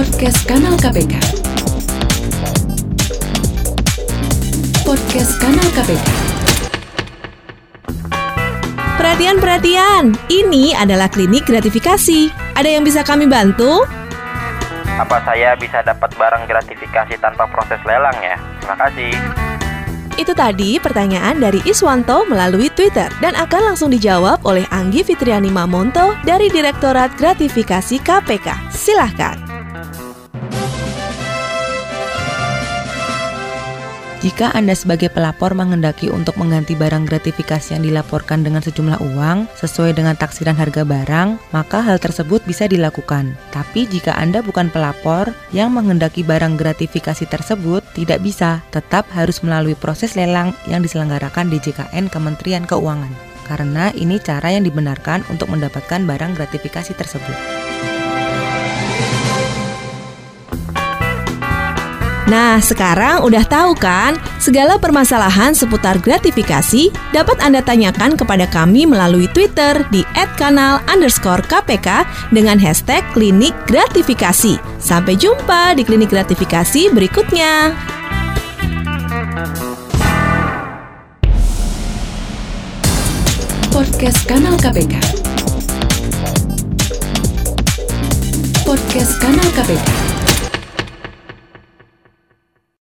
Podcast Kanal KPK. Podcast Kanal KPK. Perhatian-perhatian, ini adalah klinik gratifikasi. Ada yang bisa kami bantu? Apa saya bisa dapat barang gratifikasi tanpa proses lelang ya? Terima kasih. Itu tadi pertanyaan dari Iswanto melalui Twitter dan akan langsung dijawab oleh Anggi Fitriani Mamonto dari Direktorat Gratifikasi KPK. Silahkan. Jika Anda sebagai pelapor menghendaki untuk mengganti barang gratifikasi yang dilaporkan dengan sejumlah uang sesuai dengan taksiran harga barang, maka hal tersebut bisa dilakukan. Tapi jika Anda bukan pelapor yang menghendaki barang gratifikasi tersebut, tidak bisa, tetap harus melalui proses lelang yang diselenggarakan DJKN Kementerian Keuangan. Karena ini cara yang dibenarkan untuk mendapatkan barang gratifikasi tersebut. Nah, sekarang udah tahu kan? Segala permasalahan seputar gratifikasi dapat Anda tanyakan kepada kami melalui Twitter di @kanal_kpk dengan hashtag klinik gratifikasi. Sampai jumpa di klinik gratifikasi berikutnya. Podcast Kanal KPK. Podcast Kanal KPK.